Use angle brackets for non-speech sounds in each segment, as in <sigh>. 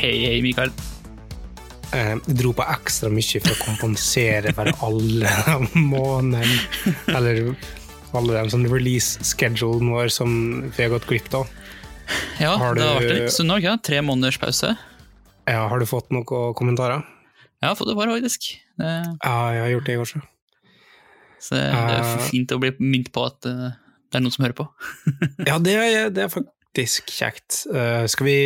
Hei, hei, Mikael. Eh, Jeg dro på ekstra mye for å kompensere for alle <laughs> de månedene, eller alle de sånn release-schedulen vår som vi har gått glipp av. Ja, Har det har vært en stund nå, ikke? sant? Tre måneders pause. Ja, har du fått noen kommentarer? Jeg har fått et par, faktisk. Det, Ja, jeg har gjort det i går, så. så det er Eh. fint å bli minnet på at eh, det er noen som hører på. <laughs> Ja, det er, det er faktisk kjekt. Eh, skal vi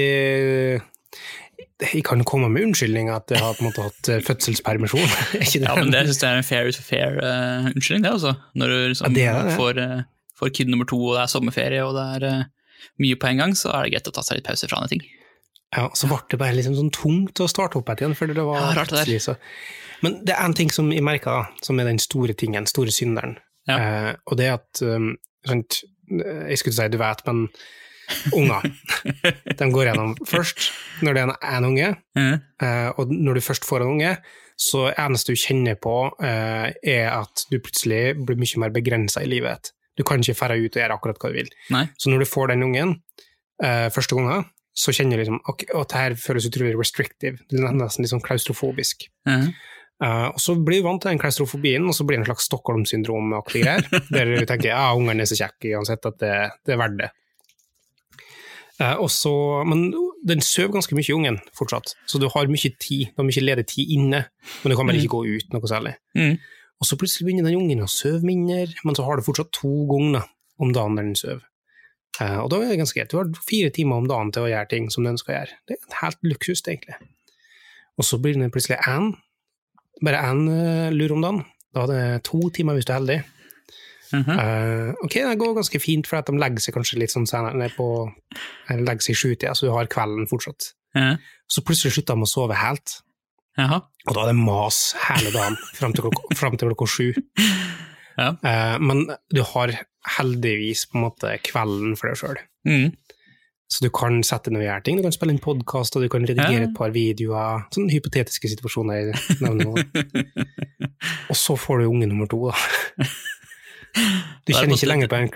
Jeg kan komme med unnskyldning at jeg har på en måte hatt eh, fødselspermisjon. <laughs> Er? Ja, men det synes jeg er en fair, fair uh, unnskyldning, det, altså. Når du liksom Ja, det det. får, uh, får kid nummer to, og det er sommerferie, og det er uh, mye på en gang, så er det greit å ta seg litt pause fra andre ting. Ja, så ble det bare liksom sånn tungt å starte opp igjen, for det var Ja, rart det der. Men det er en ting som jeg merker, som er den store tingen, store synderen, Ja. og det er at um, Jeg skulle si du vet, men unger de går gjennom først når det er en, unge, eh, og når du først får en unge, så eneste du kjenner på, eh, er at du plutselig blir mye mer begrensa i livet ditt. Du kan ikke ferde ut og gjøre akkurat hva du vil. Nei. Så når du får den ungen eh, første gangen, så kjenner du liksom okay, at det her føles utrolig restrictive. Det er nesten litt sånn klaustrofobisk. Mhm. Eh, og så blir du vant til den klaustrofobien, og så blir det en slags Stockholm-syndrom-aktig greier. <laughs> der du tenker ja, ungene er så kjekke uansett at det, det er verdt det. Eh, og så- men den sover ganske mye, ungen, fortsatt. Så du har mye tid, du har mye ledig tid inne, men du kan bare Mm. ikke gå ut noe særlig. Mm. Og så plutselig begynner den ungen å sove mindre, men så har du fortsatt to ganger om dagen der den sover. Eh, og da er det ganske greit. Du har fire timer om dagen til å gjøre ting som du ønsker å gjøre. Det er helt luksus, egentlig. Og så blir det plutselig én, bare én lur om dagen. Da er det to timer hvis du er heldig. Mhm. uh, ok, det går ganske fint, for de legger seg kanskje litt sånn senere, på, eller legger seg i sjutida, så du har kvelden fortsatt. Mhm. Så plutselig slutter de å sove helt. Jaha. Og da er det mas hele dagen fram til klokka, <laughs> frem til klokka sju. Ja. Uh, men du har heldigvis på en måte kvelden for deg sjøl. Mhm. Så du kan sette ned og gjøre ting. Du kan spille en podkast, og du kan redigere et par videoer. Sånne hypotetiske situasjoner. jeg nevner nå. <laughs> Og så får du unge nummer to, da. <laughs> Du er det kjenner ikke lenger på den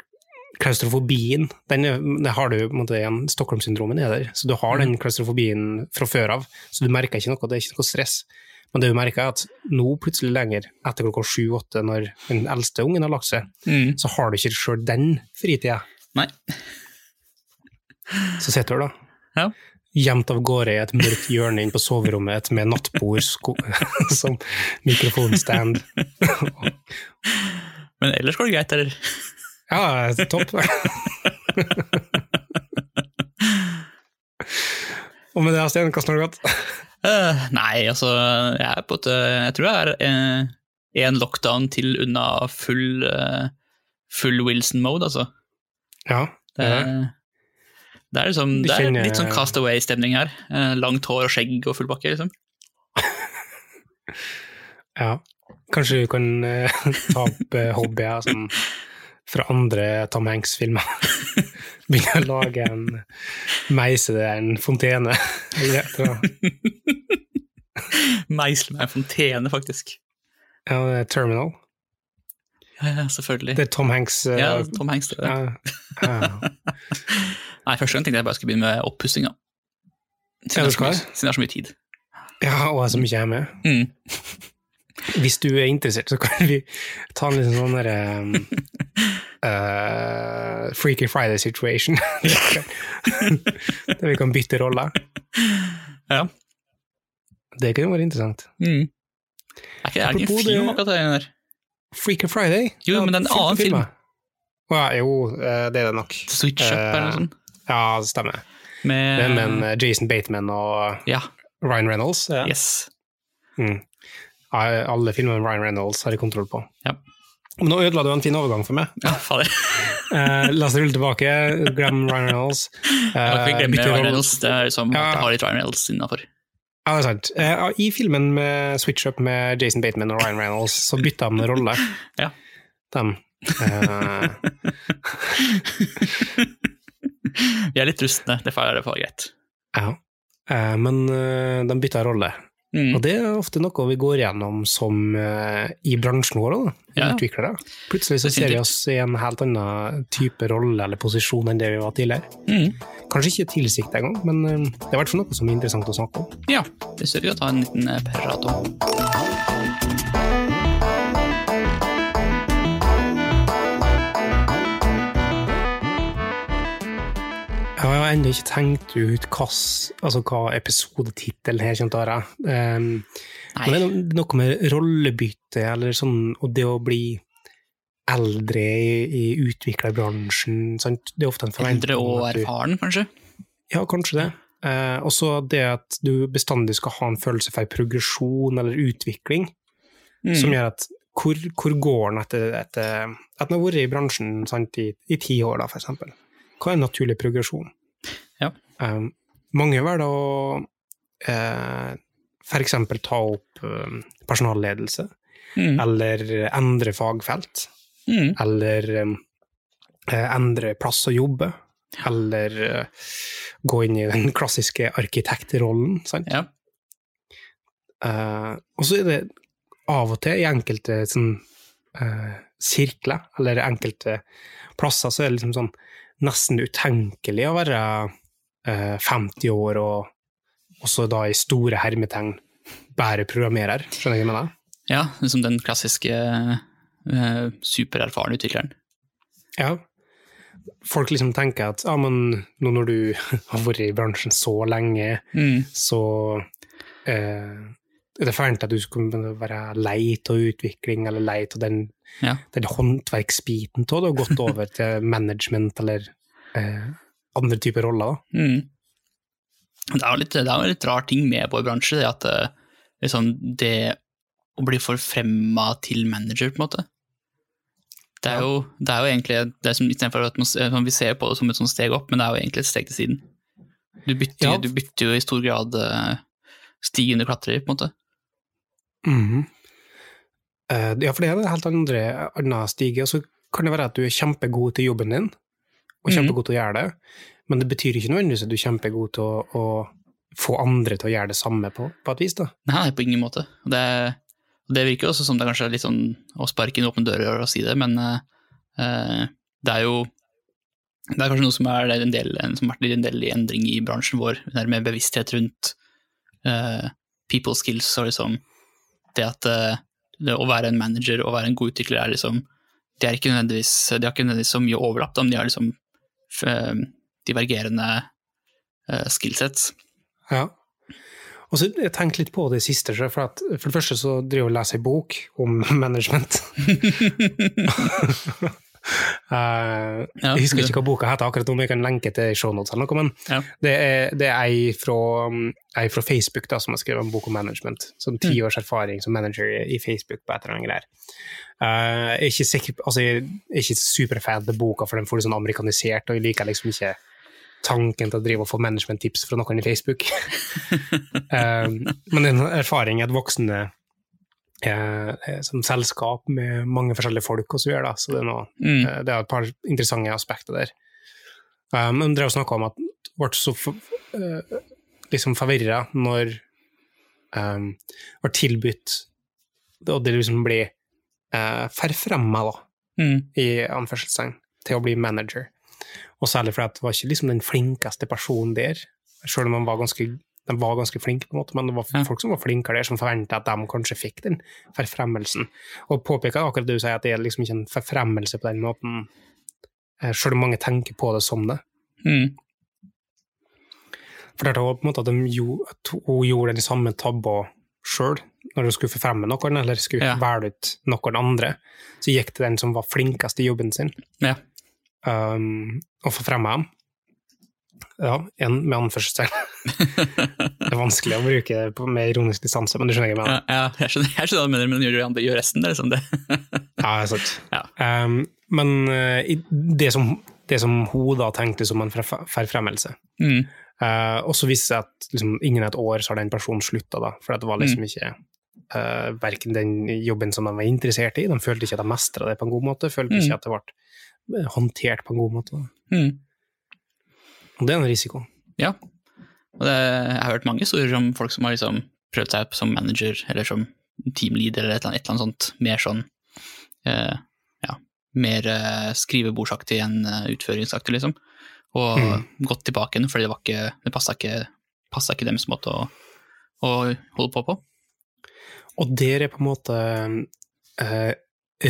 klaustrofobien. Den, den har du på en igjen. Stockholm-syndromen er der. Så du har den klaustrofobien fra før av, så du merker ikke noe. Det er ikke noe stress. Men det du merker, er at nå plutselig lenger, etter klokka sju-åtte, når den eldste ungen har lagt seg, mm. så har du ikke sjøl den fritida. Nei. <laughs> Så sitter du da, Ja. gjemt av gårde i et mørkt hjørne inn på soverommet med nattbord <laughs> som mikrofonstand. <laughs> Men ellers går det greit, eller? <laughs> Ja, topp. <laughs> Og med det, Sten, hvordan har det gått? Uh, nei, altså jeg, er på eh, jeg tror jeg er én en lockdown til unna full, uh, full Wilson-mode, altså. Ja, Det, ja. det er liksom, det er litt sånn cast away-stemning her. Eh, langt hår og skjegg og full bakke, liksom. <laughs> ja. Kanskje du kan uh, <laughs> ta opp uh, hobbyer som fra andre Tom Hanks-filmer. <laughs> Begynne å lage en meise det er en fontene. <laughs> Meisle med en fontene, faktisk. Ja, det er Terminal. Ja, ja, selvfølgelig. Det er Tom Hanks Uh, ja, Tom Hanks, det. ja, ja. Nei, første gang tenkte jeg bare skulle begynne med oppussinga. Ja, Siden det er mye- siden det er så mye tid. ja, og jeg er så mye hjemme. Mm. Hvis du er interessert, så kan vi ta en liten sånn derre um, <laughs> uh, Freaky Friday situation. <laughs> Der vi kan bytte roller. Ja. Det kunne vært interessant. Mm. Er ikke, er ikke en film akkurat det der? Freaky Friday? Jo, men det er en annen film. Ja, jo, eh, det er det nok. Switch Up eller noe Eh, sånt? Ja, det stemmer. Med, er med eh, Jason Bateman og Ja, Ryan Reynolds. Ja. yes. Mm. Alle filmer med Ryan Reynolds har jeg kontroll på. Ja. Men nå ødela du en fin overgang for meg. Ja, fader. <laughs> Eh, la oss rulle tilbake. Glem Ryan Reynolds. Eh, glemme Ryan. Reynolds. Det er som Ja. at har litt Ryan Reynolds innafor. Ja, det er sant. Eh, I filmen med Switch Up med Jason Bateman og Ryan Reynolds, så bytta de rolle. <laughs> Ja. Dem. Eh, <laughs> Vi er litt rustne, det får det greit. ja. Eh, men eh, de bytta rolle. Mm. Og det er ofte noe vi går gjennom som uh, i bransjen vår da, Ja. utviklere. Plutselig så ser vi oss i en helt annen type rolle eller posisjon enn det vi var tidligere. Mm. Kanskje ikke tilsiktet engang, men uh, det er i hvert fall noe som er interessant å snakke om. Ja, det ser vi å ta en liten eh, prat om. Har ennå ikke tenkt ut hva, altså hva episodetittelen her kommer til å være. Um, men det er noe med rollebytte, eller sånn, og det å bli eldre i, i utviklerbransjen. Sant? Det er ofte en forventning. eldre og erfaren, kanskje? Ja, kanskje det. Uh, og så det at du bestandig skal ha en følelse for progresjon eller utvikling, Mm. som gjør at hvor, hvor går den etter, etter at den har vært i bransjen sant, i, i ti år, da, for eksempel? Hva er en naturlig progresjon? Um, mange velger å eh, for eksempel ta opp eh, personalledelse, Mm. eller endre fagfelt, Mm. eller eh, endre plass å jobbe, eller eh, gå inn i den <laughs> klassiske arkitektrollen. Sant? Ja. Eh, og så er det av og til i enkelte sånn, eh, sirkler, eller enkelte plasser, så er det liksom sånn nesten utenkelig å være eh, 50 år og også da i store hermetegn bare programmerer. Skjønner du hva jeg mener? ja, liksom den klassiske eh, supererfarne utvikleren. Ja. Folk liksom tenker at ja, men nå når du <laughs> har vært i bransjen så lenge, Mm. så eh, er det fjernt at du skulle være lei av utvikling, eller lei av den, Ja. den håndverksbiten av det, og gått over til <laughs> management eller eh, andre typer roller. Mm. Det er jo litt, det er jo litt rar ting med vår bransje, det at eh, liksom det å bli forfremma til manager, på en måte. Det er, jo, det er jo egentlig det som, Istedenfor at man, sånn, vi ser på det som et sånt steg opp, men det er jo egentlig et steg til siden. Du bytter, Ja. du bytter jo i stor grad uh, stigen du klatrer i, på en måte. Mhm. Eh, ja, for det er en helt andre, annen stige. Og så kan det være at du er kjempegod til jobben din, og Mhm. kjempegod til å gjøre det, men det betyr ikke nødvendigvis at du er kjempegod til å, å få andre til å gjøre det samme på, på et vis. da. Nei, på ingen måte. Det, det virker også som det er kanskje litt sånn å sparke inn åpne dører og si det, men eh, det er jo det er kanskje noe som, er en del, som har vært en del i endring i bransjen vår, med bevissthet rundt uh, people skills og liksom det at uh, det å være en manager og være en god utvikler er liksom De er ikke nødvendigvis, de har ikke nødvendigvis så mye overlapp, da, men de har liksom divergerende eh, skillsets. Ja. Og så jeg tenkte litt på det siste, for, at, for det første så driver jeg og leser en bok om <laughs> management. <laughs> <laughs> Eh, Ja, jeg husker ikke hva boka heter akkurat nå, men jeg kan lenke til shownotes eller noe, men Ja. det er, det er ei fra, ei fra Facebook da, som har skrevet en bok om management, som Mm. ti års erfaring som manager i, Facebook på et eller annet greier. Uh, jeg er ikke sikker, altså jeg er ikke superfan av boka, for den får det sånn amerikanisert, og jeg liker liksom ikke tanken til å drive og få management-tips fra noen i Facebook. uh, <laughs> men det er en erfaring, at voksende eh, eh, som selskap med mange forskjellige folk og så gjør, da, så det er, noe, Mm. eh, det er et par interessante aspekter der. Um, men drev og snakka om at det ble så eh, liksom forvirra når um, ble tilbudt og det liksom blir uh, forfremma, da, Mm. i anførselstegn, til å bli manager. Og særlig fordi at det var ikke liksom den flinkeste personen der, selv om han var ganske, de var ganske flinke, på en måte, men det var Ja. folk som var flinkere der, som forventa at de kanskje fikk den forfremmelsen. Og påpeker akkurat det du sier, at det er liksom ikke en forfremmelse på den måten, sjøl selv om mange tenker på det som det. Mm. Det var på en måte at, de jo, at hun gjorde den samme tabba sjøl, når hun skulle forfremme noen, eller skulle Ja. velge ut noen andre. Så gikk det den som var flinkest i jobben sin, Ja. um, og forfremma dem. Ja, en med anførselstegn. <laughs> Det er vanskelig å bruke det på- med ironisk distanse, men du skjønner hva jeg mener. Ja, ja, jeg skjønner, jeg skjønner hva du mener, men gjør, resten, det liksom det. <laughs> Ja, det er sant. Ja. Um, men eh, det, som, det som hun da tenkte som en forf- forfremmelse, Mm. uh, og så viste det seg at liksom, innen et år så har den personen slutta, da, for det var Mm. liksom ikke uh, verken den jobben som de var interessert i, de følte ikke at de mestra det på en god måte, følte Mm. ikke at det ble eh, håndtert på en god måte. Mm. Og det er en risiko. Ja. Og det, jeg har hørt mange historier om folk som har liksom prøvd seg opp som manager eller som teamleader eller et eller annet, et eller annet sånt. Mer sånn eh, ja, mer eh, skrivebordsaktig enn uh, utføringsaktig, liksom. Og Mm. gått tilbake igjen, fordi det, var ikke, det passa ikke, ikke deres måte å, å holde på på. Og der er på en måte eh,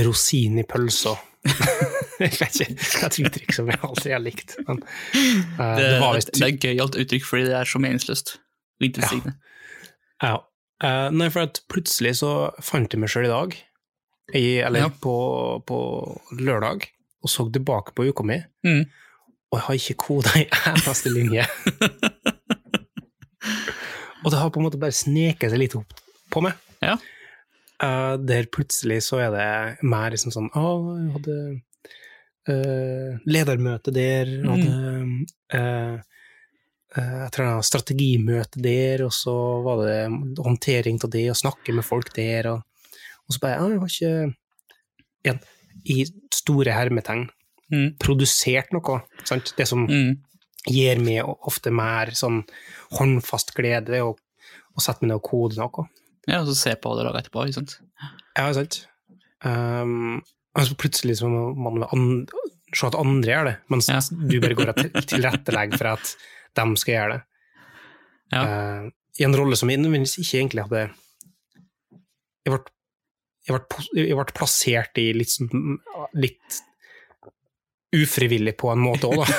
rosin i pølsa. <laughs> jeg vet ikke, det er et uttrykk som jeg alltid har likt. Men, uh, Det, det var det, det er et gøyalt uttrykk fordi det er så meningsløst og intetsigende. Ja. Eh, nei, for at plutselig så fant jeg meg sjøl i dag, i, eller Ja. på, på lørdag, og så tilbake på uka mi, Mm. og jeg har ikke koda i eneste linje. <laughs> og det har på en måte bare sneket seg litt opp på meg. Ja. Eh, der plutselig så er det mer liksom sånn Å, jeg hadde uh, ledermøte der, jeg hadde uh, et eller annet strategimøte der, og så var det håndtering av det, og snakke med folk der, og, og så bare «Ja, Jeg har ikke igjen, i store hermetegn Mm. produsert noe, sant? Det som Mm. gir meg ofte mer sånn håndfast glede, og, og å meg ned og koder noe. Ja, og så se på det laget etterpå, ikke sant. Ja, sant. Um, altså plutselig så må man an se at andre gjør det, mens Ja. du bare går og til- tilrettelegger for at de skal gjøre det. Ja. Uh, I en rolle som jeg nødvendigvis ikke egentlig hadde Jeg ble, jeg ble, jeg ble plassert i litt, sånn, litt ufrivillig på en måte òg, da. <laughs>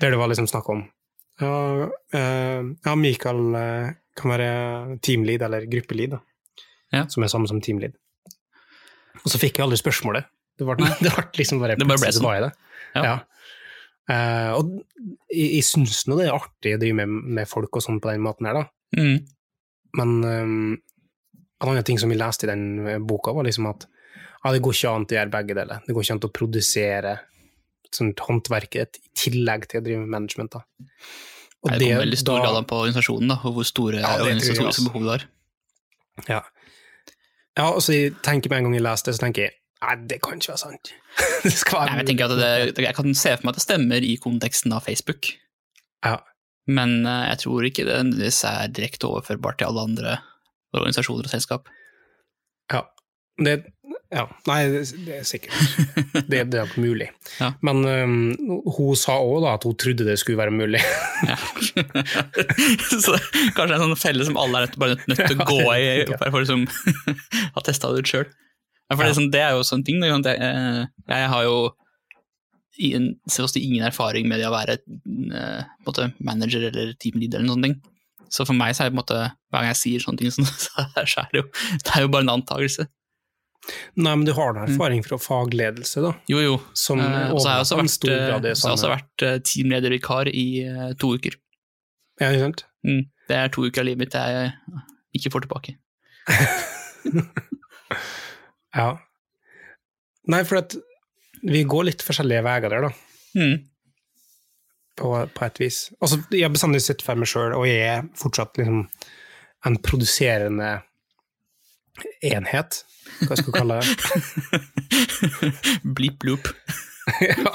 Der det var liksom snakk om ja, eh, ja Mikael eh, kan være teamlead eller gruppelead. Ja. som er samme som teamlead. Og så fikk jeg aldri spørsmålet. Det ble, <laughs> det ble liksom bare Det bare ble sånn. det. Ja. Eh, og jeg, jeg syns nå det er artig å drive med, med folk og sånn på den måten her, da. Mm. Men um, en annen ting som vi leste i den boka, var liksom at ja, det går ikke an å gjøre begge deler. Det går ikke an å produsere sånt håndverket i tillegg til å drive med management. Da. Og Det kommer veldig stor grad an på organisasjonen, da, og hvor store Ja, det organisatoriske behov du har. Ja. ja, og så jeg tenker med en gang jeg leser det, så tenker jeg nei, det kan ikke være sant. <laughs> det være Nei, jeg, tenker at det, det- jeg kan se for meg at det stemmer i konteksten av Facebook, Ja. men eh, jeg tror ikke det nødvendigvis er direkte overførbart til alle andre organisasjoner og selskap. Ja. Det, ja. Nei, det, det er sikkert. Det, det er mulig. <laughs> Ja. Men um, hun sa òg at hun trodde det skulle være mulig. Ja. <laughs> Så kanskje en sånn felle som alle er bare nødt, til å gå i, bare for liksom, <laughs> ha testa det ut sjøl. Ja, for det, er det jo sånn ting. det, eh, Jeg har jo si ingen erfaring med det å være eh, måte, manager eller teamleader eller noen ting. Så for meg så er det på en måte, hver gang jeg sier sånne ting, så er det jo, det er jo bare en antakelse. Nei, men du har da erfaring fra fagledelse, da. Jo, jo. Som Eh, og så har jeg også vært, stor eh, grad i så har jeg også vært eh, teamledervikar i uh, to uker. Ja, ikke sant? Mm. Det er to uker av livet mitt jeg ikke får tilbake. <laughs> Ja. Nei, for at vi går litt forskjellige veier der, da. Mm. På, på et vis. Altså, jeg har bestandig sett for meg sjøl, og jeg er fortsatt liksom en produserende enhet, hva jeg skal kalle det. <laughs> Blip loop. ja. <laughs>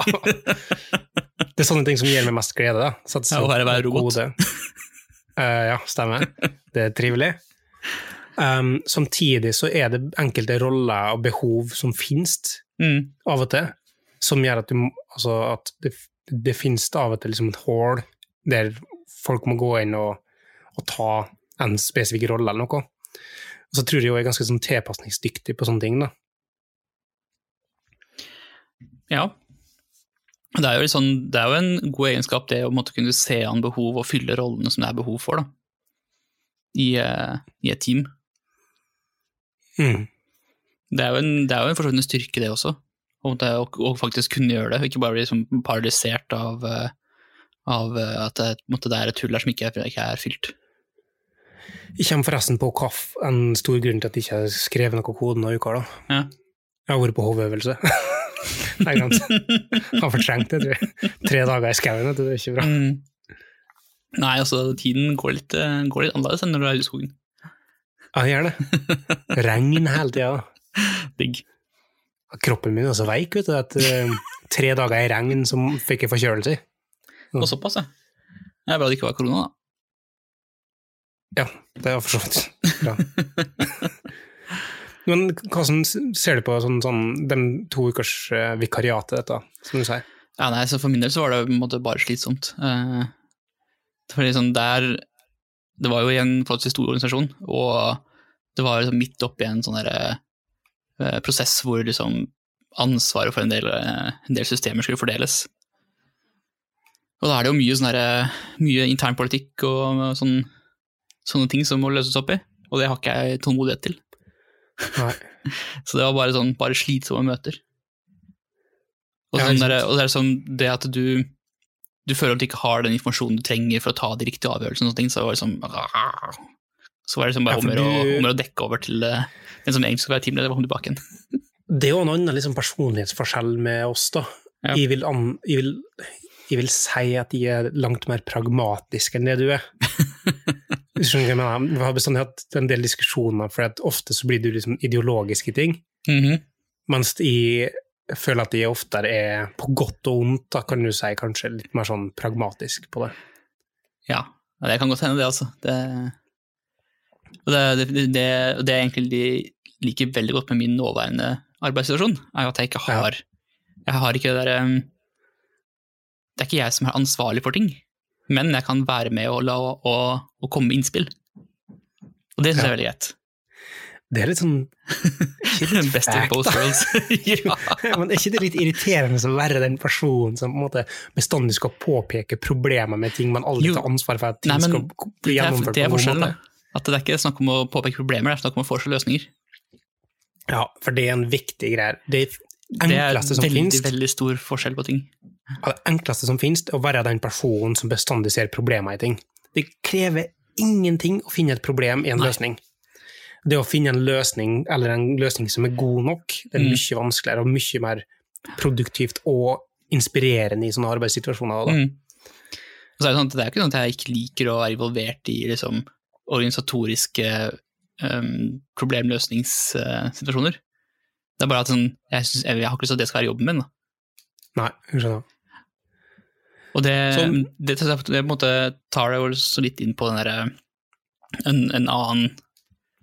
Det er sånne ting som gir meg mest glede. da. Sette Ja, være robot. Eh, ja, stemmer. Det er trivelig. Um, samtidig så er det enkelte roller og behov som finnes Mm. av og til, som gjør at, du, altså at det, det finnes av og til liksom et hull der folk må gå inn og, og ta en spesifikk rolle eller noe. Og så tror jeg hun er ganske sånn tilpasningsdyktig på sånne ting. da. Ja. Det er, jo sånn, det er jo en god egenskap det å måtte kunne se an behov og fylle rollene som det er behov for da. I, eh, i et team. Mm. Det er jo en, det er jo en, styrke, det også. Og det og, og, faktisk kunne gjøre det, og ikke bare bli liksom paralysert av, eh, av eh, at det, måtte, det er et hull der som ikke er, ikke er fylt. Jeg kommer forresten på hva en stor grunn til at jeg ikke har skrevet noe kode denne uka. da. Ja. Jeg har vært på HV-øvelse. <laughs> Nei, sant. Har fortrengt det, tror jeg. Tre dager i skauen, det er ikke bra. Mm. Nei, altså, tiden går litt, eh, går litt annerledes enn når du er ute i skogen. Ja, det gjør det. Regn hele tida. <laughs> Digg. Kroppen min er så veik, vet du, at eh, tre dager i regn så fikk jeg forkjølelse. Og såpass, ja. Det er bra det ikke var korona, da. Ja, det er for så vidt bra. <laughs> Men hva ser du på sånn, sånn de to ukers uh, vikariatet, dette, som du sier? Ja, nei, så For min del så var det på en måte bare slitsomt. Uh, fordi sånn der Det var jo i en forholdsvis stor organisasjon, og det var liksom midt oppi en sånn derre uh, prosess hvor liksom ansvaret for en del, en del systemer skulle fordeles. Og da er det jo mye, sånn derre- mye internpolitikk og sånn, sånne ting som må løses opp i, og det har ikke jeg tålmodighet til. <laughs> Så det var bare sånn bare slitsomme møter. Og, sånn der, og det er sånn det at du du føler at du ikke har den informasjonen du trenger for å ta de riktige avgjørelsene, og sånne ting, så var det sånn Så var det liksom bare Ja, du- om å dekke over til eh, den som egentlig skal være teamleder, kom tilbake igjen. <laughs> Det er jo en annen liksom, personlighetsforskjell med oss, da. Ja. Jeg, vil an, jeg, vil, jeg vil si at de er langt mer pragmatiske enn det du er. <laughs> Vi har bestandig hatt en del diskusjoner, for ofte så blir du liksom ideologisk i ting, -hmm. mens jeg føler at de oftere er på godt og vondt, da kan du si, kanskje litt mer sånn pragmatisk på det. Ja, det kan godt hende, det, altså. Det, det, det, det, det er egentlig de liker veldig godt med min nåværende arbeidssituasjon, er jo at jeg ikke har Jeg har ikke det derre Det er ikke jeg som er ansvarlig for ting, men jeg kan være med og, la, og, og komme med innspill. Og det syns jeg er veldig greit. Det er litt sånn <laughs> Best fact, both worlds. <laughs> <laughs> ja. Men er ikke det litt irriterende å være den personen som på en måte bestandig skal påpeke problemer med ting, man aldri Jo. ta ansvar for at ting Nei, men skal bli Det er, gjennomført det er på en forskjellen. da. At det er ikke snakk om å påpeke problemer, det er snakk om å foreslå løsninger. Ja, for det er en viktig greie. Det Det er veldig, veldig stor forskjell på ting. Ja, det enkleste som finnes, å være den personen som bestandig ser problemer i ting. Det krever ingenting å finne et problem i en Nei. løsning. Det å finne en løsning, eller en løsning som er god nok, det er Mm. mye vanskeligere og mye mer produktivt og inspirerende i sånne arbeidssituasjoner. Mm. Så er det, sånn det er ikke sånn at jeg ikke liker å være involvert i liksom, organisatoriske um, problemløsningssituasjoner. Det er bare at sånn, jeg, synes, jeg, har ikke lyst til at det skal være jobben min. Da. Nei, skjønner. Og det, Sånn. det, det, det måte tar deg jo litt inn på den derre en, en annen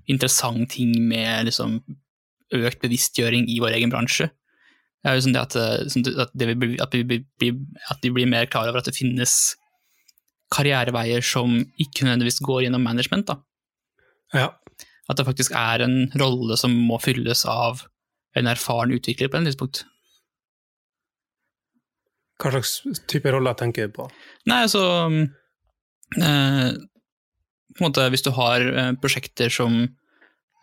interessant ting med liksom økt bevisstgjøring i vår egen bransje. Det er jo sånn det at, eh, sånn at, det vil at, vi, at vi blir mer klar over at det finnes karriereveier som ikke nødvendigvis går gjennom management. Ja. At det faktisk er en rolle som må fylles av en erfaren utvikler på et tidspunkt. Hva slags type roller tenker du på? Nei, altså eh, På en måte, hvis du har eh, prosjekter som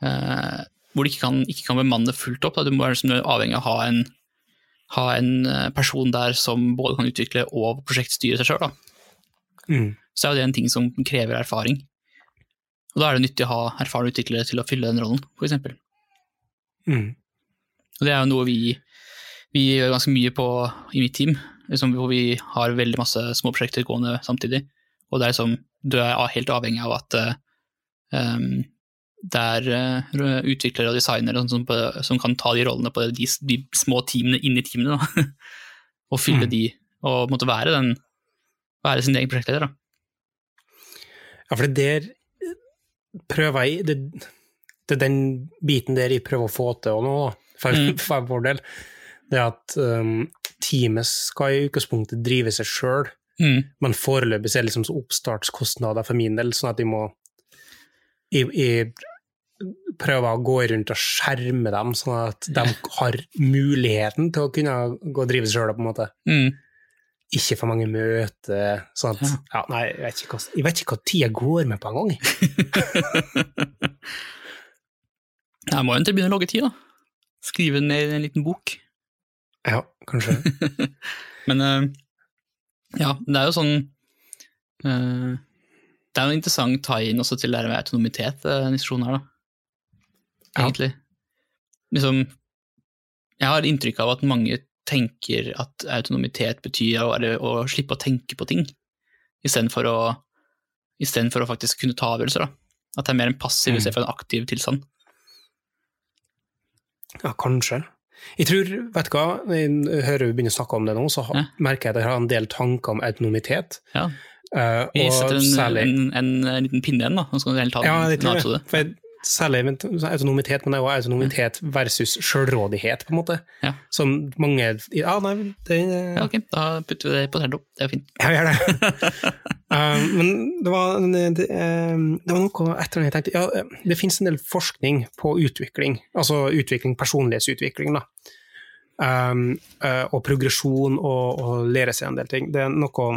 eh, hvor du ikke kan, ikke kan bemanne fullt opp, da, du må være liksom avhengig av å ha en, ha en eh, person der som både kan utvikle og prosjektstyre seg sjøl, Mm. så er jo det en ting som krever erfaring. Og da er det nyttig å ha erfarne utviklere til å fylle den rollen, f.eks. Mm. Og det er jo noe vi, vi gjør ganske mye på i mitt team, liksom, hvor vi har veldig masse små prosjekter gående samtidig. Og det er liksom, du er helt avhengig av at um, det er eh, utviklere og designere og sånn som, som kan ta de rollene på de, de små teamene inni teamene, da. <laughs> og fylle Mm. de, og måtte være, den, være sin egen prosjektleder. Da. Ja, for det der prøver jeg det, det er den biten der jeg prøver å få til nå, for, Mm. <laughs> for vår del. Det at um, teamet skal i utgangspunktet drive seg sjøl, Mm. men foreløpig er det liksom oppstartskostnader for min del, sånn at jeg må jeg, jeg prøver å gå rundt og skjerme dem, sånn at de har muligheten til å kunne gå og drive seg sjøl, på en måte. Mm. Ikke for mange møter. Sånn at, Ja. nei, jeg vet ikke hva, jeg vet ikke hva tida går med på en gang. <laughs> Jeg må jo begynne å logge tid, da. Skrive ned en liten bok. Ja, kanskje. <laughs> Men uh, ja, det er jo sånn uh, Det er jo en interessant tie-in også til det med autonomitet, uh, diskusjonen her, da. Ja. Egentlig. Liksom Jeg har inntrykk av at mange tenker at autonomitet betyr å, å slippe å tenke på ting, istedenfor å, i for å faktisk kunne ta avgjørelser. da. At det er mer en passiv Mm. istedenfor en aktiv tilstand. Ja, kanskje. Jeg tror, vet du hva, når jeg hører vi begynner å snakke om det nå, så Ja. merker jeg at jeg har en del tanker om autonomitet. Ja. eh, Vi uh, setter en, særlig en, en, en liten pinne igjen, da. Så kan vi heller ta Ja, en, jeg tror det. For jeg- autonomitet, men det er jo autonomitet versus selvrådighet, på en måte. Ja. Som mange Ja, nei, det Ja, ok, da putter vi det på Terdo. Det er fint. Ja, gjør det. um, <laughs> men det var, det, det, det var noe etter det jeg tenkte ja, Det finnes en del forskning på utvikling, altså utvikling, personlighetsutvikling, da. Um, og progresjon og, og lære seg en del ting. Det er noe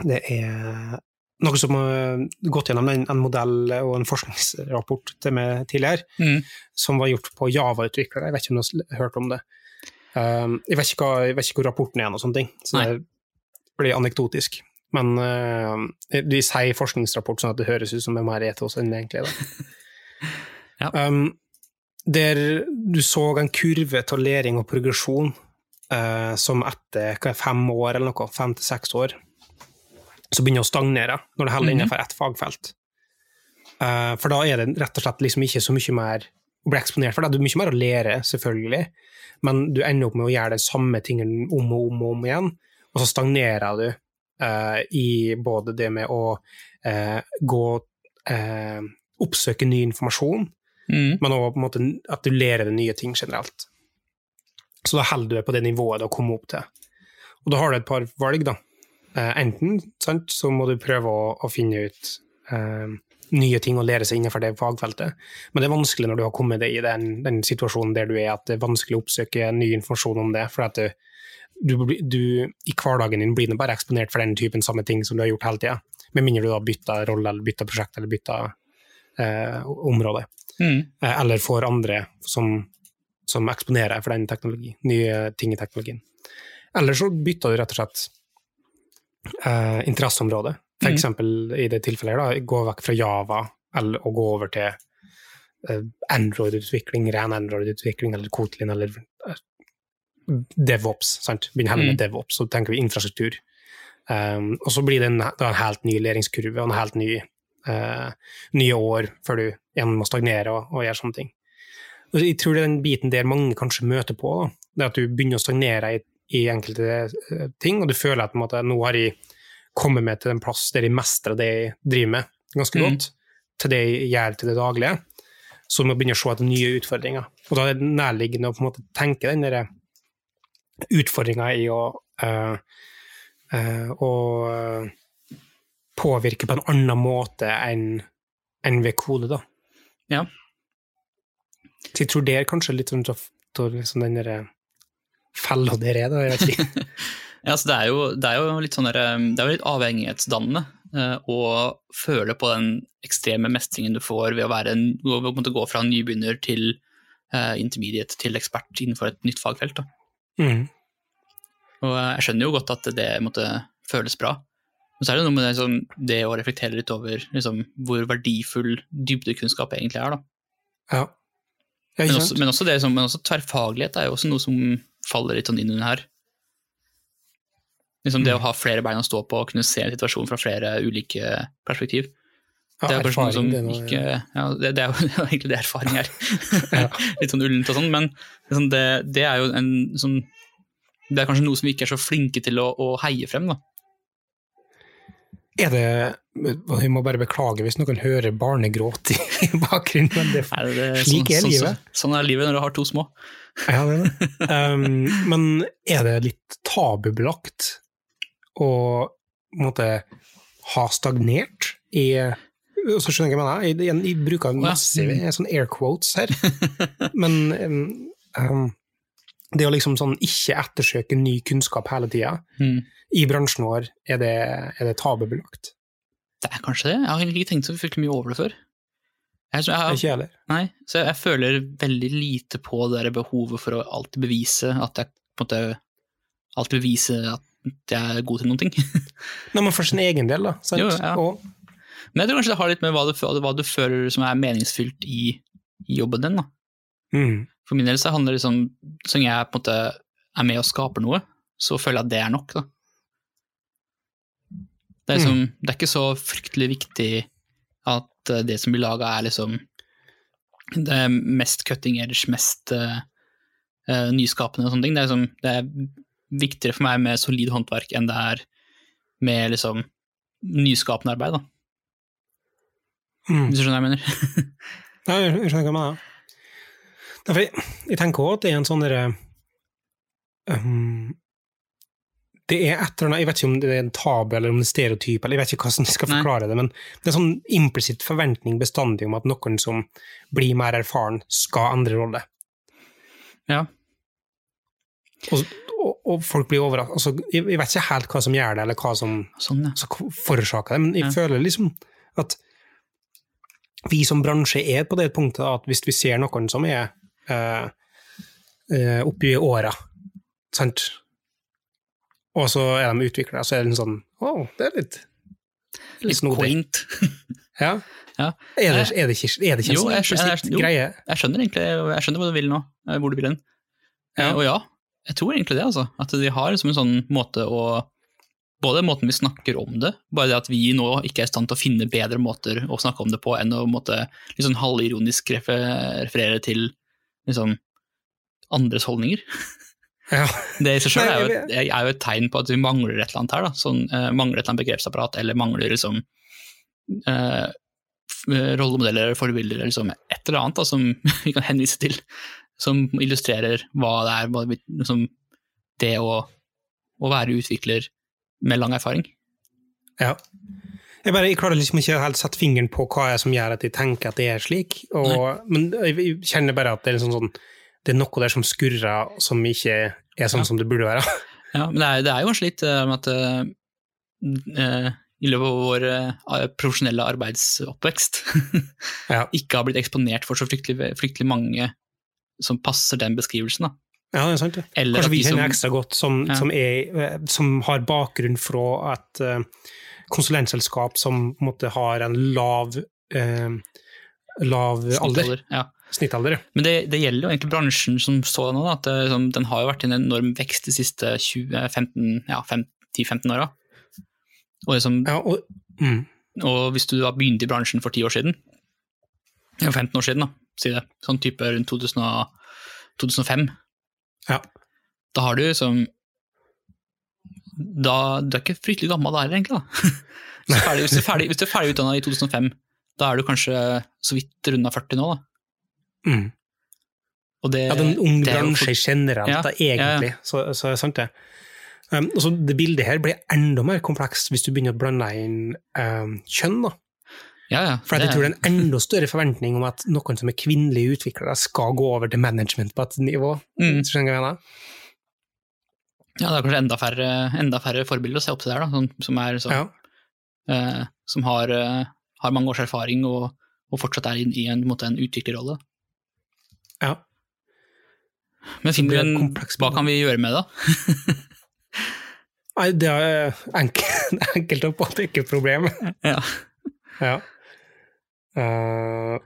Det er noe som har gått gjennom en, en modell og en forskningsrapport til meg tidligere, Mm. som var gjort på Java-utviklere. Jeg vet ikke om du har hørt om det. Um, jeg, vet hva, jeg vet ikke hvor rapporten er, og sånne ting, så Nei. det blir anekdotisk. Men uh, de sier forskningsrapport sånn at det høres ut som det er mer etos enn det egentlig er. <laughs> Ja. um, der du så en kurve til læring og progresjon uh, som etter hva fem år eller noe, fem til seks år, så begynner å stagnere når det holder Mhm. innenfor ett fagfelt. Uh, for da er det rett og slett liksom ikke så mye mer å bli eksponert for. Det er mye mer å lære, selvfølgelig, men du ender opp med å gjøre de samme tingene om og om og om igjen, og så stagnerer du uh, i både det med å uh, gå Oppsøke ny informasjon, Mm. men òg at du lærer deg nye ting generelt. Så da holder du deg på det nivået du har kommet opp til. Og da har du et par valg, da. Eh, enten sant, så må du prøve å, å finne ut eh, nye ting å lære seg innenfor det fagfeltet, men det er vanskelig når du har kommet deg i den, den situasjonen der du er, at det er vanskelig å oppsøke ny informasjon om det. for at du, du, du i hverdagen din blir nå bare eksponert for den typen samme ting som du har gjort hele tida, med mindre du har bytta rolle eller bytta prosjekt eller bytta eh, område Mm. eh, eller får andre som, som eksponerer for den teknologi, nye ting i teknologien. Eller så bytter du rett og slett eh, interesseområde. For Mhm. eksempel i det tilfellet, da, gå vekk fra Java eller, og gå over til eh, Android-utvikling, ren Android-utvikling, eller Kotlin, eller eh, DevOps. sant? Begynner heller med DevOps, så tenker vi infrastruktur. Um, og så blir det en, det en helt ny læringskurve og en helt ny eh, nye år før du igjen må stagnere og, og gjøre sånne ting. Og jeg tror det er den biten der mange kanskje møter på, da. det at du begynner å stagnere i, i enkelte eh, ting, og du føler at måte, nå har jeg kommet meg til en plass der jeg mestrer det jeg driver med ganske mm. godt, til det jeg gjør til det daglige, så må jeg begynne å se etter nye utfordringer. Og da er det nærliggende å måte tenke den der utfordringa i å, øh, øh, å eh, påvirke på en annen måte enn enn ved kode, da. Ja. Så jeg tror det er kanskje litt sånn tøff- liksom den derre fella der er, da. Jeg vet ikke. <laughs> Ja, altså det, er jo, det er jo litt sånn der, um, det er jo litt avhengighetsdannende eh, å føle på den ekstreme mestringen du får ved å, være en, å gå fra nybegynner til eh, intermediate til ekspert innenfor et nytt fagfelt. Mm. Og eh, jeg skjønner jo godt at det måtte føles bra. Men så er det noe med det, liksom, det å reflektere litt over liksom, hvor verdifull dybdekunnskap egentlig er. Da. Ja. Ja, Men også, men også, det, men også tverrfaglighet er jo også noe som faller litt sånn inn under her. Liksom det Mm. å ha flere bein å stå på og kunne se en situasjon fra flere ulike perspektiv. Ja, det er kanskje noe som det ikke ja, det, det <laughs> jo egentlig det erfaring er. <laughs> Ja. <laughs> litt sånn ullent og sånn, men liksom det, det er jo en sånn Det er kanskje noe som vi ikke er så flinke til å, å heie frem, da. Er det Jeg må bare beklage hvis noen hører barnegråt i <laughs> bakgrunnen. Men det, Er det, Slik er sånn, livet. Sånn, sånn er livet når du har to små. ja, det er det. <laughs> Um, men er det litt tabubelagt å måte, ha stagnert i så skjønner jeg hva jeg mener. Jeg, jeg, jeg bruker massive sånn air quotes her. <laughs> Men um, um, det å liksom sånn ikke ettersøke ny kunnskap hele tida Mm. i bransjen vår, er det, er det tabubelagt? Det er kanskje det. Jeg har ikke tenkt så fryktelig mye over det før. Jeg, så jeg, har- Ikke jeg heller. Nei, så jeg føler veldig lite på det der behovet for å alltid bevise at jeg på en måte Alltid bevise at jeg er god til noen ting. <laughs> Nei, men for sin egen del, da. Sant? Jo, ja. Og, Men jeg tror kanskje det har litt med hva du, hva du føler som er meningsfylt i, i jobben din. da. mm, For min del så handler det liksom Så lenge jeg på en måte er med og skaper noe, så føler jeg at det er nok. da. Det er, liksom, det er ikke så fryktelig viktig at eh, det som blir laga, er liksom det mest cutting edge, mest uh, nyskapende og sånne ting. Det er, liksom, det er viktigere for meg med solid håndverk enn det er med liksom nyskapende arbeid, da. Mm. Hvis du skjønner hva jeg mener? <laughs> Ja, jeg jeg skjønner hva du mener. Derfor, jeg, jeg tenker også at det er en sånn derre um, Det er et eller annet, jeg vet ikke om det er en tabu eller om det er stereotyp, eller jeg vet ikke hvordan jeg skal Nei. forklare det, men det er sånn implisitt forventning bestandig om at noen som blir mer erfaren, skal endre rolle. Ja. Og, og, og folk blir overrasket. Altså, jeg, jeg vet ikke helt hva som gjør det, eller hva som Sånn, ja. forårsaker det, men jeg Ja. føler liksom at vi som bransje er på det punktet at hvis vi ser noen som er eh, eh, oppi åra, sant, og så er de utviklere, så er det litt sånn Å, det er litt Litt snodig. quaint. <laughs> Ja. Ja. Er, det, er, det ikke, er det ikke Jo, sånn jeg skjønner- implisitt jo. Jeg skjønner egentlig jeg skjønner hva du vil nå, eh, hvor du vil hen. Ja. Eh, Og ja, jeg tror egentlig det, altså. At de har liksom en sånn måte å Både måten vi snakker om det, bare det at vi nå ikke er i stand til å finne bedre måter å snakke om det på enn å måtte, litt sånn halvironisk referere til liksom, andres holdninger. <laughs> Ja. Det i seg sjøl er, er jo et tegn på at vi mangler et eller annet her. Sånn, uh, mangler et eller annet begrepsapparat, eller mangler liksom uh, rollemodeller eller forbilder, eller liksom et eller annet da, som <laughs> vi kan henvise til, som illustrerer hva det er, hva liksom, det å, å være utvikler med lang erfaring. Ja. Jeg, bare, jeg klarer liksom ikke helt sette fingeren på hva er som gjør at jeg tenker at det er slik, og, men jeg, kjenner bare at det er, liksom sånn, det er noe der som skurrer, som ikke er sånn Ja. som det burde være. <laughs> Ja, men det er, det er jo kanskje litt eh, med at eh, i løpet av vår uh, profesjonelle arbeidsoppvekst <laughs> Ja. ikke har blitt eksponert for så fryktelig, fryktelig mange som passer den beskrivelsen. Da. Ja, det er sant. Eller Kanskje vi kjenner ekstra godt, som, Ja. som, er, som har bakgrunn fra at eh, konsulentselskap som måtte ha måte har en lav, eh, lav alder, Snittalder, Ja. snittalder. ja. Men det, det gjelder jo egentlig bransjen som sådan nå. At det, liksom, den har jo vært i en enorm vekst de siste 10-15 ja, 10-15 åra. Og, liksom, Ja, og, mm, og hvis du da begynte i bransjen for 10 år siden, eller 15 år siden, da, si det, sånn type rundt 2000, 2005, ja. da har du liksom da, Du er ikke fryktelig gammel da heller, egentlig. da. <laughs> Hvis du er ferdig, hvis du er ferdig, hvis du er ferdig utdanna i 2005, da er du kanskje så vidt runda 40 nå. da. Mm. Det, Ja, den unge bransje generelt, Ja, da, ja, ja. egentlig. Så, så er det sant, det. Um, og så det bildet her blir enda mer komplekst hvis du begynner å blande inn um, kjønn. da. Ja, ja. For jeg tror det er en enda større forventning om at noen som er kvinnelige utviklere, skal gå over til management på et nivå. Mm. Skjønner du hva jeg mener? Ja, det er kanskje enda færre, enda færre forbilder å se opp til der, da, som, som, er, så, Ja. eh, som har, eh, har mange års erfaring og, og fortsatt er i, i en, på en, måte, en utviklerrolle. ja. Men finner er et en, hva kan vi gjøre med det? <laughs> Nei, det er enkelt, <laughs> enkelt å et problem. <laughs> Ja. Ja. Uh,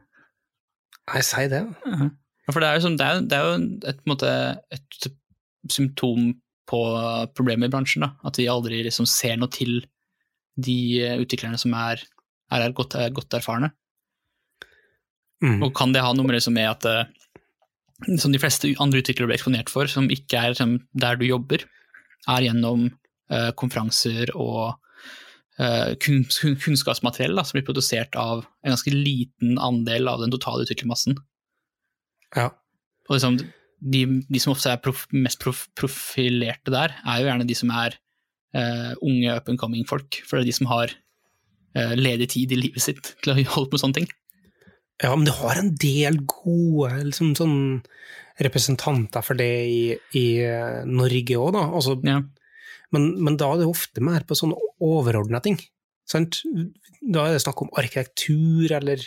nei, si det. Ja, For det er jo, som, det er, det er jo et, på en måte, et symptom på problemet i bransjen, da. at vi aldri liksom ser noe til de eh, utviklerne som er, er godt, er godt erfarne. Mm. Og kan det ha noe med, liksom, med at eh, som de fleste andre utviklere blir eksponert for, som ikke er som, der du jobber, er gjennom uh, konferanser og uh, kun, kun, kunnskapsmateriell da, som blir produsert av en ganske liten andel av den totale utviklermassen. Ja. Og liksom, de, de som ofte er prof, mest prof, profilerte der, er jo gjerne de som er uh, unge up and coming folk, for det er de som har uh, ledig tid i livet sitt til å holde på med sånne ting. ja, men du har en del gode liksom, sånn representanter for det i, i eh, Norge òg, da. Altså, Ja. men, men da er det ofte mer på sånne overordna ting. Sant? Da er det snakk om arkitektur eller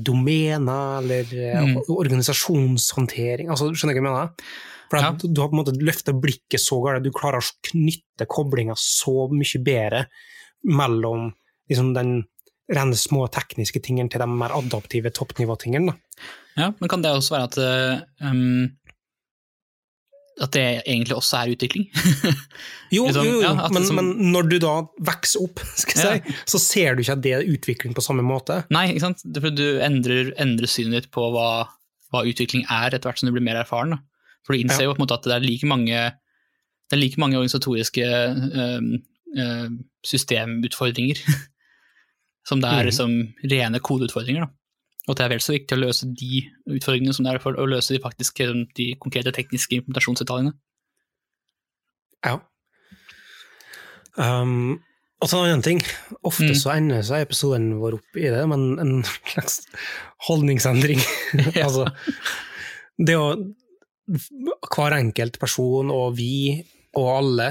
domener eller eh, Mm. organisasjonshåndtering. Altså, skjønner du hva jeg mener? For ja. du har på en måte løfta blikket så galt, du klarer å knytte koblinga så mye bedre mellom liksom, den rene små tekniske tingene til de mer adaptive toppnivåtingene. Ja, men kan det også være at eh, um, at det egentlig også er utvikling? <laughs> Jo, Liksom, jo, jo ja, men, som- men når du da vokser opp, <laughs> skal jeg Ja. si, så ser du ikke at det er utvikling på samme måte. Nei, ikke sant? Du endrer, endrer synet ditt på hva, hva utvikling er, etter hvert som du blir mer erfaren. Da. For du innser jo på en måte at det er like mange, det er like mange organisatoriske øh, øh, systemutfordringer <laughs> som det er mm. liksom rene kodeutfordringer. Da. Og at det er vel så viktig å løse de utfordringene som det er for å løse de faktiske, de konkrete tekniske implementasjonsdetaljene. Ja. Um, og så en annen ting. Ofte Mm. så ender så episoden vår opp i det, men en slags holdningsendring. <laughs> <laughs> Altså, det å Hver enkelt person og vi og alle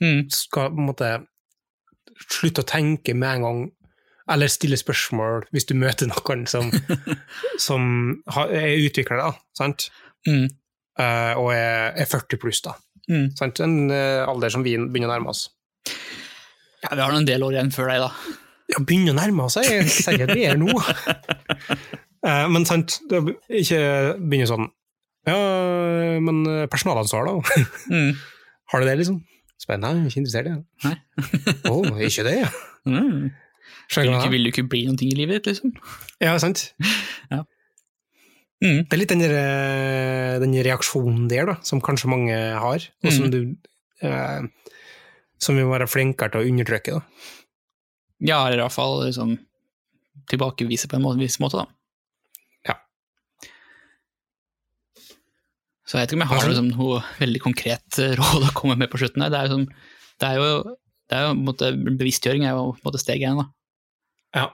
Mm. skal på en måte slutte å tenke med en gang, eller stille spørsmål hvis du møter noen som, <laughs> som har- er utvikler, sant? Mm. Uh, og er, er 40 pluss, da. Mm. Sant? En uh, alder som vi begynner å nærme oss. Ja, vi har nå en del år igjen før deg, da. Ja, begynner å nærme oss, jeg sier at vi er nå. uh, <laughs> men sant, det er ikke begynne sånn Ja, men eh, personalansvar, da? Mm. <laughs> Har du det, liksom? Spennende, jeg er ikke interessert i det. Nei. oh, ikke det, ja. Mm. Vil, du ikke, vil du ikke bli noe i livet ditt, liksom? Ja, sant. <laughs> Mm. Det er litt den, der, eh, den reaksjonen der, da, som kanskje mange har, og som Mm. du eh, Som vi må være flinkere til å undertrykke, da. Ja, eller i hvert fall liksom, tilbakevise på en måte, viss måte, da. Ja. Så jeg vet ikke om jeg har liksom, noe veldig konkret eh, <laughs> råd å komme med på slutten. her. Det er jo, sånn- det er jo, det er jo måte, Bevisstgjøring er jo på en måte steg én. da. Ja.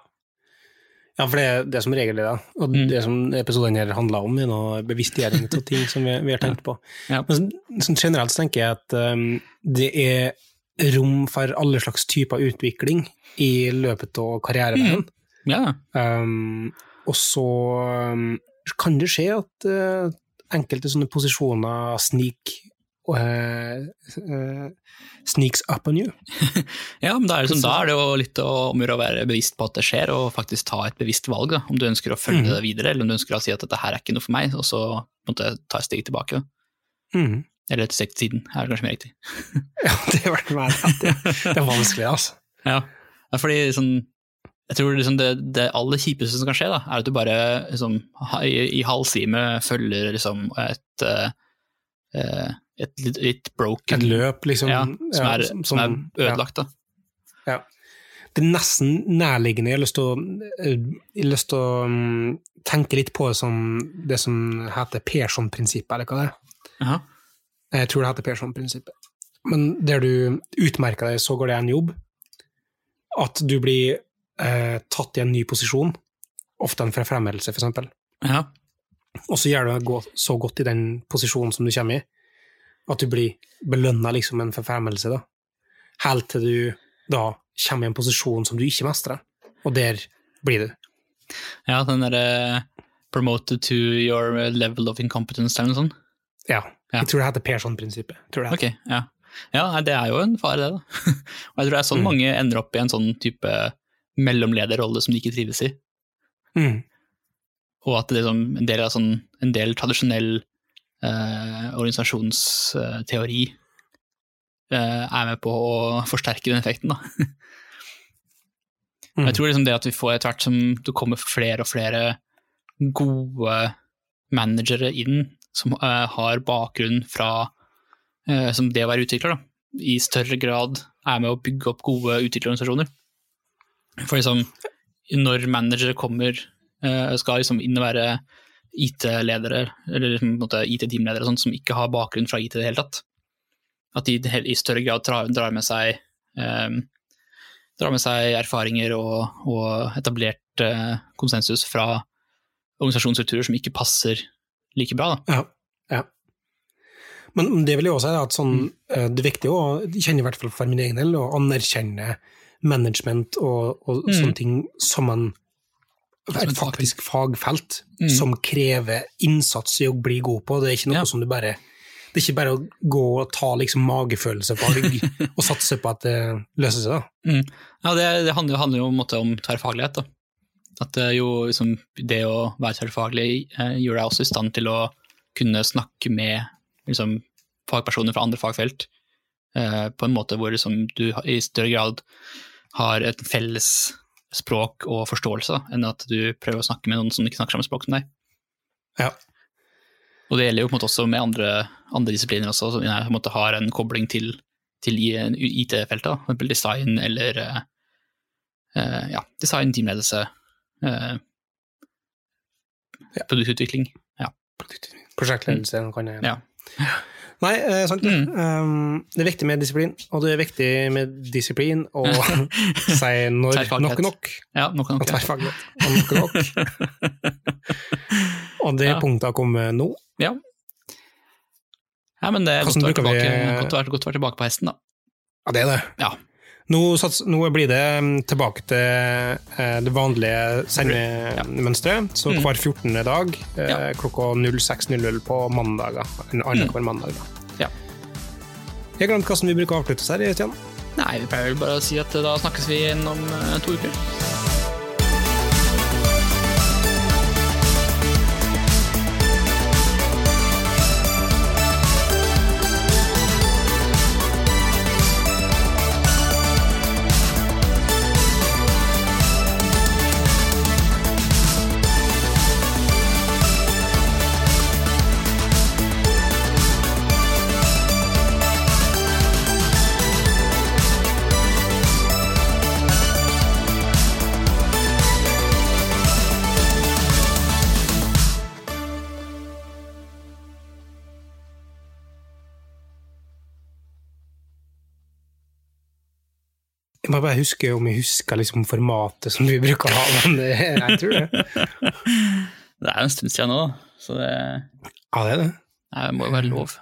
ja, for det det er som regel det, da. Og Mm. det som episoden her handler om, er noe bevisstgjøring av ting som vi, vi har tenkt på. <laughs> Ja. Men sånn- sånn generelt så tenker jeg at um, det er rom for alle slags typer utvikling i løpet av karriereveien. Ja, Um, og så um, kan det skje at uh, enkelte sånne posisjoner uh, sneaks up on you. <laughs> ja men da er, sånn, da er det jo litt om å være bevisst på at det skjer, og faktisk ta et bevisst valg. Da. Om du ønsker å følge mm. det videre, eller om du ønsker å si at dette her er ikke noe for meg, og så måtte jeg ta et steg tilbake. Mm. Eller et steg til siden, er det kanskje mer riktig. <laughs> Ja, det er. Det, det er vanskelig, altså. <laughs> Ja, fordi sånn, jeg tror liksom det, det aller kjipeste som kan skje, da, er at du bare liksom, i, i halv time følger liksom, et, eh, eh, et litt, litt broken Et løp, liksom. ja, som, er, som er ødelagt. Da. Ja. Det er nesten nærliggende. Jeg har lyst til å, eh, lyst til å mm, tenke litt på det som det som heter Persson-prinsippet, eller hva det er. Aha. Jeg tror det heter Persson-prinsippet. Men der du utmerker deg så går det en jobb, at du blir eh, tatt i en ny posisjon, ofte en forfremmelse, for eksempel, Ja. og så gjør du det så godt i den posisjonen som du kommer i, at du blir belønna liksom en forfremmelse, da. Helt til du da kommer i en posisjon som du ikke mestrer, og der blir du. ja, den derre promoted to your level of incompetence eller noe sånt. Ja. Ja. Jeg tror det heter Persson-prinsippet. tror jeg det heter. Ok, ja. Ja, det er jo en fare, det. da. <laughs> Og jeg tror det er sånn Mm. mange ender opp i en sånn type mellomlederrolle som de ikke trives i. Mm. og at det er en del av sånn, en del tradisjonell eh, organisasjonsteori eh, er med på å forsterke den effekten. Da. Mm. Jeg tror liksom det at vi får etter hvert som det kommer flere og flere gode managere inn som eh, har bakgrunn fra eh, som det å være utvikler, da, i større grad er med å bygge opp gode utviklerorganisasjoner. For liksom, når managere kommer, eh, skal liksom inn og være IT-ledere, eller IT-teamledere som ikke har bakgrunn fra IT i det hele tatt, at de i større grad drar, med seg um, drar med seg erfaringer og, og etablert uh, konsensus fra organisasjonsstrukturer som ikke passer like bra. Da. Ja. ja. Men det vil jeg også si at sånn, mm. det er viktig å kjenne, i hvert fall for min egen del, å anerkjenne management og, og Mm. sånne ting som en, et faktisk fagfelt Mm. som krever innsats i å bli god på. Det er ikke noe Ja. som du bare Det er ikke bare å gå og ta liksom magefølelsevalg <laughs> og satse på at det løser seg. da. Ja, det, det handler, handler jo om, måte om tverrfaglighet. Da. At det, jo, liksom, det å være tverrfaglig eh, gjør deg også i stand til å kunne snakke med liksom, fagpersoner fra andre fagfelt eh, på en måte hvor liksom, du i større grad har et felles språk og forståelse da, enn at du prøver å snakke med noen som ikke snakker samme språk som deg. Ja. Og det gjelder jo på en måte også med andre, andre disipliner også, som på en måte har en kobling til, til IT-feltet, f.eks. design eller uh, ja, design, teamledelse, uh, Ja. produktutvikling. Prosjektledelse kan jeg Ja. Nei, eh, sant det. Mm. Um, det er viktig med disiplin, og det er viktig med disiplin å <laughs> si når nok er nok, Ja, nok og nok. Tverrfaglighet. Og nok er nok. <laughs> Og det Ja. punktet har kommet nå. ja. ja, men det er godt å, være vi- tilbake, godt, å være, godt å være tilbake på hesten, da. Ja, det er det. Ja. Nå, sats, nå blir det mm, tilbake til eh, det vanlige sendemønsteret. Så Mm. hver 14. dag eh, klokka 06.00 på mandager. Annenhver Mm. mandag. Da. Ja. Jeg glemte glemt hvordan vi bruker å avslutte oss her. Stian. Nei, vi pleier vel bare å si at eh, da snakkes vi igjen om to uker. Må bare huske om jeg husker liksom formatet som vi bruker å ha, men jeg tror det. <laughs> Det er jo en stund siden nå, så det Ja, det er det. det må jo være lov.